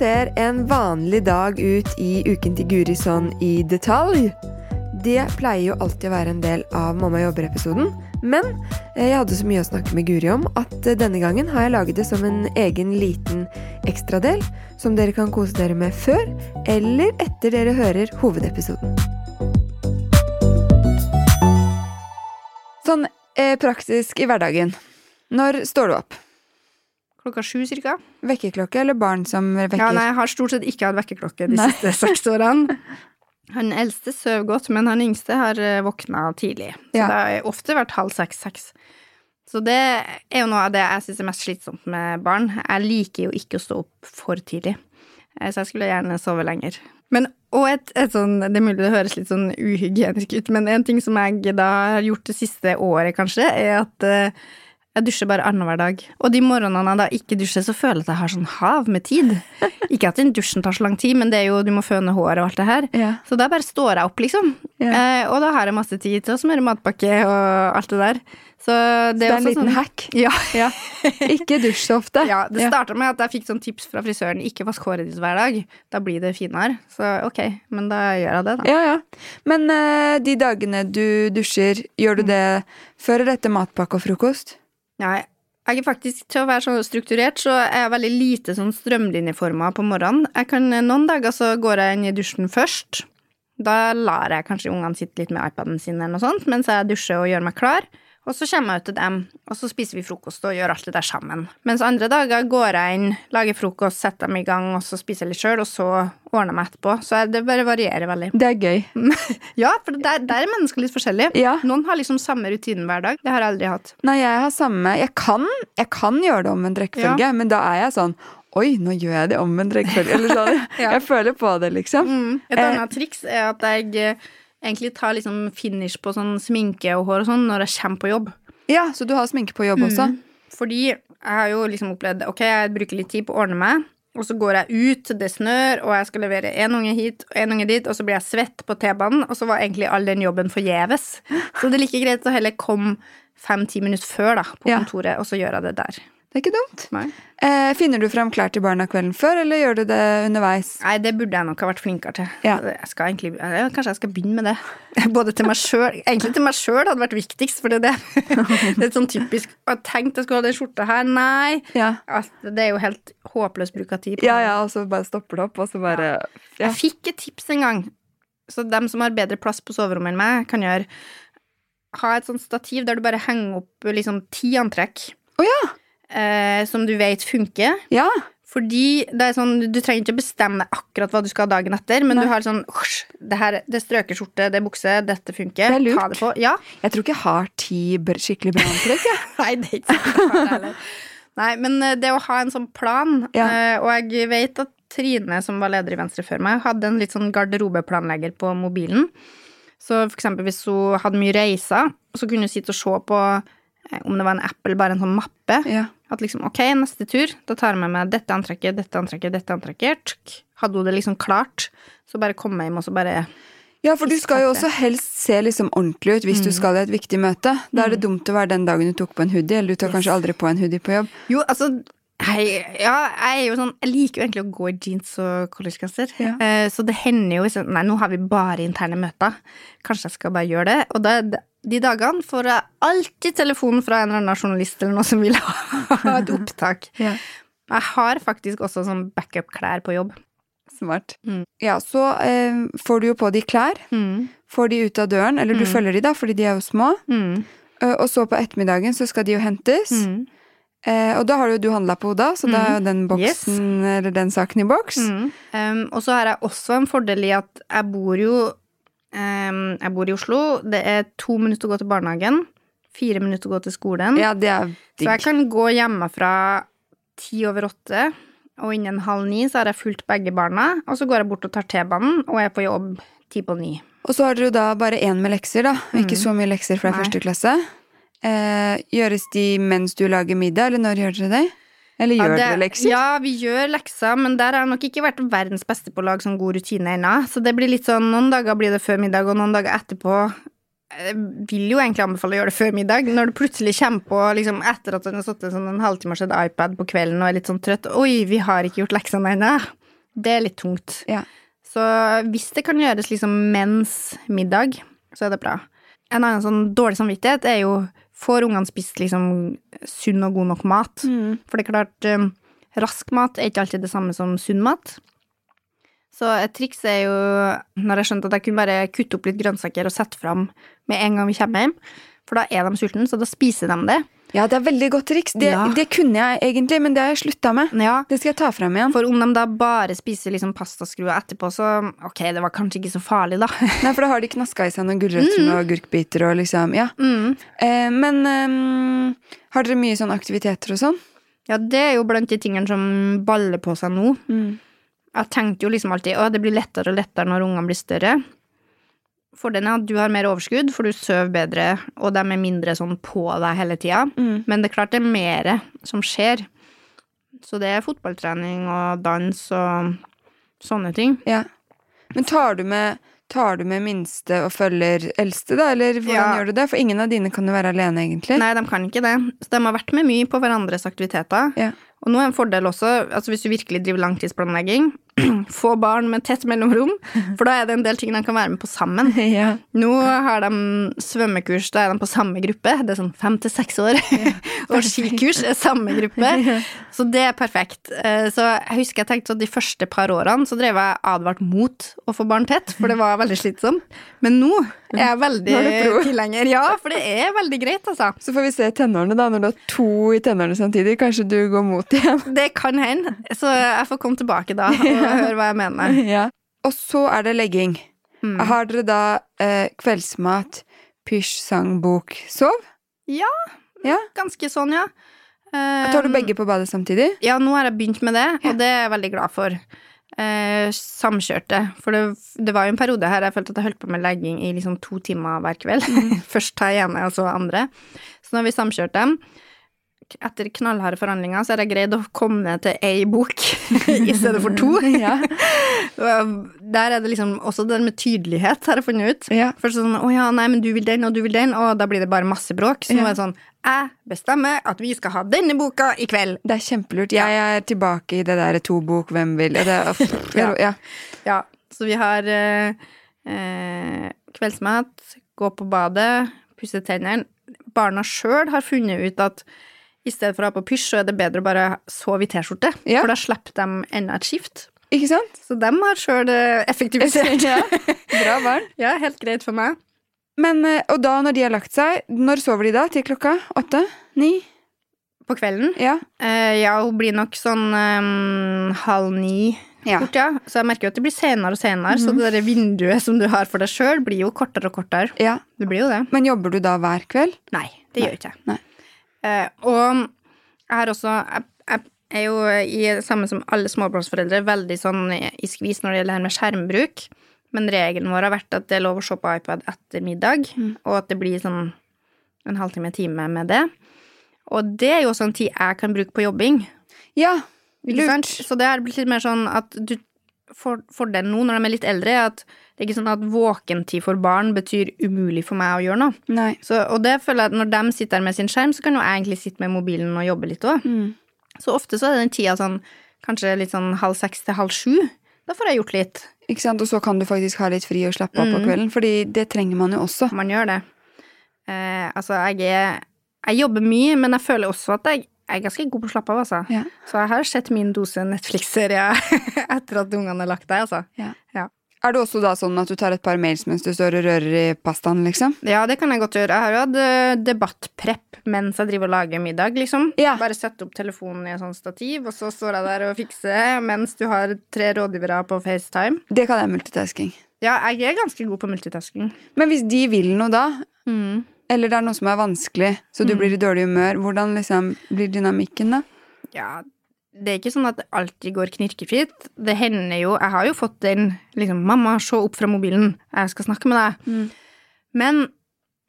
ser en vanlig dag ut i uken til Guri sånn i detalj? Det pleier jo alltid å være en del av Mamma jobber-episoden. Men eh, jeg hadde så mye å snakke med Guri om at eh, denne gangen har jeg laget det som en egen liten ekstradel som dere kan kose dere med før eller etter dere hører hovedepisoden. Sånn eh, praktisk i hverdagen. Når står du opp? Klokka sju cirka. Vekkerklokke eller barn som vekker? Ja, nei, jeg har stort sett ikke hatt vekkerklokke de Nei. siste seks årene. Han eldste sover godt, men han yngste har eh, våkna tidlig. Så Ja. det har ofte vært halv seks-seks. Så det er jo noe av det jeg syns er mest slitsomt med barn. Jeg liker jo ikke å stå opp for tidlig, Eh, så jeg skulle gjerne sove lenger. Men, og et, et sånn, Det er mulig det høres litt sånn uhygienisk ut, men en ting som jeg da har gjort det siste året, kanskje, er at eh, jeg dusjer bare annenhver dag. Og de morgenene jeg da ikke dusjer, så føler jeg at jeg har sånn hav med tid. Ikke at den dusjen tar så lang tid, men det er jo, du må føne håret og alt det her. Ja. Så da bare står jeg opp, liksom. Ja. Eh, og da har jeg masse tid til å smøre matpakke og alt det der. Så det Det er er en liten sånn hack. Ja. Ja. Ikke dusj så ofte. ja, det starta med at jeg fikk sånn tips fra frisøren ikke vask håret ditt hver dag. Da blir det finere. Så ok, men da gjør jeg det, da. Ja, ja. Men uh, de dagene du dusjer, gjør du det før eller etter matpakke og frokost? Nei, jeg er faktisk, til å være så strukturert, så er jeg veldig lite sånn strømlinjeforma på morgenen. Jeg kan, noen dager så går jeg inn i dusjen først. Da lar jeg kanskje ungene sitte litt med iPaden sin eller noe sånt, mens jeg dusjer og gjør meg klar. Og så kommer jeg ut til dem, og så spiser vi frokost og gjør alt det der sammen. Mens andre dager går jeg inn, lager frokost, setter dem i gang, og så spiser jeg litt sjøl, og så ordner jeg meg etterpå. Så det bare varierer veldig. Det er gøy. Ja, for der, der er mennesker litt forskjellige. Ja. Noen har liksom samme rutinen hver dag. Det har jeg aldri hatt. Nei, jeg har samme Jeg kan, jeg kan gjøre det om en rekkefølge, men da er jeg sånn Oi, nå gjør jeg det omvendt rekkefølge. Eller sånn. Ja. Jeg føler på det, liksom. Mm. Et Eh. annet triks er at jeg eh, egentlig tar liksom finish på sånn sminke og hår og sånn når jeg kommer på jobb. Ja, Så du har sminke på jobb også? Fordi jeg har jo liksom opplevd Ok, jeg bruker litt tid på å ordne meg, og så går jeg ut, det snør, og jeg skal levere én unge hit og én unge dit, og så blir jeg svett på T-banen, og så var egentlig all den jobben forgjeves. Så det er like greit å heller komme fem-ti minutter før da, på Ja. kontoret, og så gjør jeg det der. Det er ikke dumt. Eh, finner du frem klær til barna kvelden før, eller gjør du det underveis? Nei, det burde jeg nok ha vært flinkere til. Ja. Jeg skal egentlig, kanskje jeg skal begynne med det. Både til meg sjøl Egentlig til meg sjøl hadde vært viktigst, for det er det. Det er sånn typisk Jeg tenkte jeg skulle ha den skjorta her. Nei. Ja. Altså, det er jo helt håpløs bruk av tid. på Ja, ja, og så bare stopper det opp, og så bare ja. Jeg fikk et tips en gang. Så dem som har bedre plass på soverommet enn meg, kan gjøre Ha et sånt stativ der du bare henger opp liksom ti antrekk. Å ja. Eh, som du vet funker. Ja. Fordi det er sånn, Du trenger ikke bestemme akkurat hva du skal ha dagen etter, men Nei. du har sånn Det her, det strøkeskjorte, det bukse, dette funker. Det er lurt. Ta det på. Ja. Jeg tror ikke jeg har ti skikkelig bra antrekk. jeg. Nei, det er ikke sikkert. Nei, men eh, det å ha en sånn plan Ja. eh, Og jeg vet at Trine, som var leder i Venstre før meg, hadde en litt sånn garderobeplanlegger på mobilen. Så for eksempel hvis hun hadde mye reiser, så kunne hun sitte og se på eh, om det var en app eller bare en sånn mappe. Ja. At liksom, ok, neste tur, da tar jeg med meg dette antrekket, dette antrekket, dette antrekket. Tsk. Hadde hun det liksom klart, så bare kom jeg hjem og så bare Ja, for du skal jo også helst se liksom ordentlig ut hvis du skal i et viktig møte. Da er det dumt å være den dagen du tok på en hoodie, eller du tar kanskje aldri på en hoodie på jobb. Jo, altså jeg, ja, jeg er jo sånn Jeg liker jo egentlig å gå i jeans og collegegenser. Ja. Eh, så det hender jo Nei, nå har vi bare interne møter. Kanskje jeg skal bare gjøre det. Og da, de dagene får jeg alltid telefon fra en eller annen journalist eller noe som vil ha et opptak. Ja. Jeg har faktisk også sånn backup-klær på jobb. Smart. Mm. Ja, så eh, får du jo på de klær. Får de ut av døren, eller du Mm. følger de da, fordi de er jo små. Mm. Eh, og så på ettermiddagen så skal de jo hentes. Mm. Eh, og da har jo du handla på Oda, så da er jo den boksen, eller den saken i boks. Mm. Um, og så har jeg også en fordel i at jeg bor jo Jeg bor i Oslo. Det er to minutter å gå til barnehagen. Fire minutter å gå til skolen. Ja, det er Så jeg kan gå hjemmefra ti over åtte, og innen halv ni så har jeg fulgt begge barna. Og så går jeg bort og tar T-banen, og er på jobb ti på ni. Og så har dere jo da bare én med lekser, da. Og ikke Mm. så mye lekser fra Nei. første klasse. Eh, gjøres de mens du lager middag, eller når gjør dere det? Eller Ja, gjør det- dere lekser? Ja, vi gjør lekser, men der har jeg nok ikke vært verdens beste på å lage sånn god rutine ennå. Så det blir litt sånn, noen dager blir det før middag, og noen dager etterpå. Jeg vil jo egentlig anbefale å gjøre det før middag. Når du plutselig kommer på, liksom etter at du har sittet sånn en halvtime og sett iPad på kvelden og er litt sånn trøtt Oi, vi har ikke gjort leksene ennå. Det er litt tungt. Ja. Så hvis det kan gjøres liksom mens middag, så er det bra. En annen sånn dårlig samvittighet er jo Får ungene spist liksom sunn og god nok mat? For det er klart, um, rask mat er ikke alltid det samme som sunn mat. Så et triks er jo, når jeg skjønte at jeg kunne bare kutte opp litt grønnsaker og sette fram med en gang vi kommer hjem, for da er de sultne, så da spiser de det. Ja, det er veldig godt triks. Det, Ja. det kunne jeg egentlig, men det har jeg slutta med. Ja, Det skal jeg ta fram igjen. For om de da bare spiser liksom pastaskruer etterpå, så ok, det var kanskje ikke så farlig, da. Nei, for da har de knaska i seg noen gulrøtter og agurkbiter og liksom Ja. Mm. Eh, men ehm, har dere mye sånn aktiviteter og sånn? Ja, det er jo blant de tingene som baller på seg nå. Jeg tenkte jo liksom alltid å, det blir lettere og lettere når ungene blir større. Fordelen er at du har mer overskudd, for du sover bedre, og de er mindre sånn på deg hele tida. Mm. Men det er klart det er mer som skjer. Så det er fotballtrening og dans og sånne ting. Ja. Men tar du med Tar du med minste og følger eldste, da? Eller hvordan Ja. gjør du det? For ingen av dine kan jo være alene, egentlig. Nei, de kan ikke det. Så de har vært med mye på hverandres aktiviteter. Ja. Og nå er en fordel også, altså hvis du virkelig driver langtidsplanlegging, få barn med tett mellomrom, for da er det en del ting de kan være med på sammen. ja. Nå har de svømmekurs, da er de på samme gruppe. Det er sånn fem til seks år. og skikurs er samme gruppe. Så det er perfekt. Eh, Så jeg husker jeg tenkte at de første par årene så drev jeg advart mot å få barn tett, for det var veldig slitsomt. Men nå er jeg veldig er tilhenger. Ja, for det er veldig greit, altså. Så får vi se tenårene, da. Når du har to i tenårene samtidig. Kanskje du går mot. Det kan hende. Så jeg får komme tilbake da og høre hva jeg mener. ja. Og så er det legging. Mm. Har dere da eh, kveldsmat, pysj, sang, bok, sov? Ja, Ja. ganske sånn, ja. Eh, Tar du begge på badet samtidig? Ja, nå har jeg begynt med det, Ja. og det er jeg veldig glad for. Eh, samkjørte. For det, det var jo en periode her jeg følte at jeg holdt på med legging i liksom to timer hver kveld. Først ta ene, og så andre. Så nå har vi samkjørt dem, etter knallharde forhandlinger, så har jeg greid å komme ned til ei bok i stedet for to. ja. Der er det liksom også det med tydelighet, har jeg funnet ut. ja. Først sånn 'Å ja, nei, men du vil den, og du vil den', og da blir det bare masse bråk. Så nå er det sånn 'Jeg bestemmer at vi skal ha denne boka i kveld'. Det er kjempelurt. Jeg er tilbake i det der to bok, hvem vil er- Ja. ja. Ja, så vi har eh, eh, kveldsmat, gå på badet, pusse tennene. Barna sjøl har funnet ut at i stedet for å ha på pysj, så er det bedre å bare sove i T-skjorte. Ja. For da slipper de enda et skift. Ikke sant? Så de har sjøl effektivisert. ja. Bra barn. ja, helt greit for meg. Men, eh, og da, når de har lagt seg, når sover de da? Til klokka åtte? Ni? På kvelden. Ja. uh, ja, hun blir nok sånn um, halv ni ja. fort, ja. Så jeg merker jo at det blir senere og senere, så det der vinduet som du har for deg sjøl, blir jo kortere og kortere. ja. Det blir jo det. Men jobber du da hver kveld? Nei, det Nei, gjør ikke jeg. nei. Eh, og jeg har også jeg, jeg er jo i samme som alle småbarnsforeldre veldig sånn i skvis når det gjelder her med skjermbruk. Men regelen vår har vært at det er lov å se på iPad etter middag, Mm. og at det blir sånn en halvtime, time med det. Og det er jo også en tid jeg kan bruke på jobbing. Ja. Lurt. Så det har blitt litt mer sånn at du for, Fordelen nå når de er litt eldre, er at det er ikke sånn at våkentid for barn betyr umulig for meg å gjøre noe. Så, og det føler jeg at når de sitter der med sin skjerm, så kan jo jeg egentlig sitte med mobilen og jobbe litt òg. Mm. Så ofte så er den tida sånn kanskje litt sånn halv seks til halv sju. Da får jeg gjort litt. Ikke sant? Og så kan du faktisk ha litt fri og slappe av på Mm. kvelden, Fordi det trenger man jo også. Man gjør det. Eh, altså, jeg er Jeg jobber mye, men jeg føler også at jeg, jeg er ganske god på å slappe av, altså. Ja. Så jeg har sett min dose Netflix-serie etter at ungene har lagt deg, altså. Er det også da sånn at du tar et par mails mens du står og rører i pastaen, liksom? Ja, det kan jeg godt gjøre. Jeg har jo hatt debattprepp mens jeg driver og lager middag, liksom. Ja. Bare sette opp telefonen i et sånt stativ, og så står jeg der og fikser mens du har tre rådgivere på FaceTime. Det kan jeg multitasking. Ja, jeg er ganske god på multitasking. Men hvis de vil noe da, Mm. eller det er noe som er vanskelig, så du Mm. blir i dårlig humør, hvordan liksom blir dynamikken da? Ja, det er ikke sånn at det alltid går knirkefritt. Det hender jo Jeg har jo fått den liksom 'Mamma, se opp fra mobilen. Jeg skal snakke med deg.' Mm. Men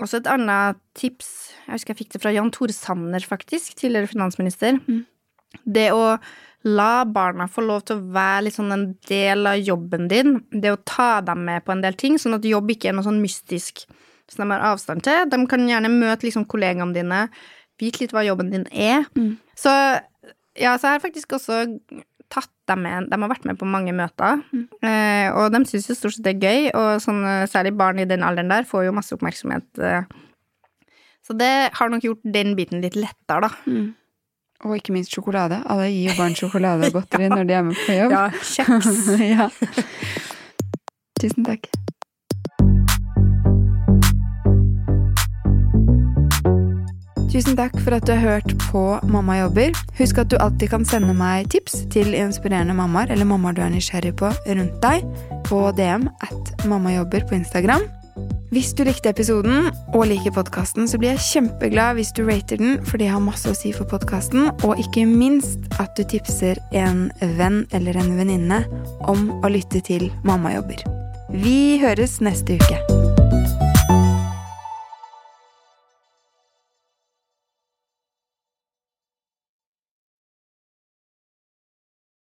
også et annet tips Jeg husker jeg fikk det fra Jan Tore Sanner, faktisk. Tidligere finansminister. Mm. Det å la barna få lov til å være litt sånn en del av jobben din. Det å ta dem med på en del ting, sånn at jobb ikke er noe sånn mystisk som de har avstand til. De kan gjerne møte liksom kollegaene dine, vite litt hva jobben din er. Mm. Så ja, så jeg har faktisk også tatt dem med. De har vært med på mange møter, eh, og de syns jo stort sett det er gøy. Og sånn, eh, særlig barn i den alderen der får jo masse oppmerksomhet. Eh. Så det har nok gjort den biten litt lettere, da. Mm. Og ikke minst sjokolade. Alle gir jo barn sjokolade og godteri når de er med på jobb. Ja, kjeks. ja. Tusen takk. Tusen takk for at du har hørt på Mamma jobber. Husk at du alltid kan sende meg tips til inspirerende mammaer eller mammaer du er nysgjerrig på rundt deg, på DM at mammajobber på Instagram. Hvis du likte episoden og liker podkasten, så blir jeg kjempeglad hvis du rater den, for det har masse å si for podkasten, og ikke minst at du tipser en venn eller en venninne om å lytte til Mamma jobber. Vi høres neste uke.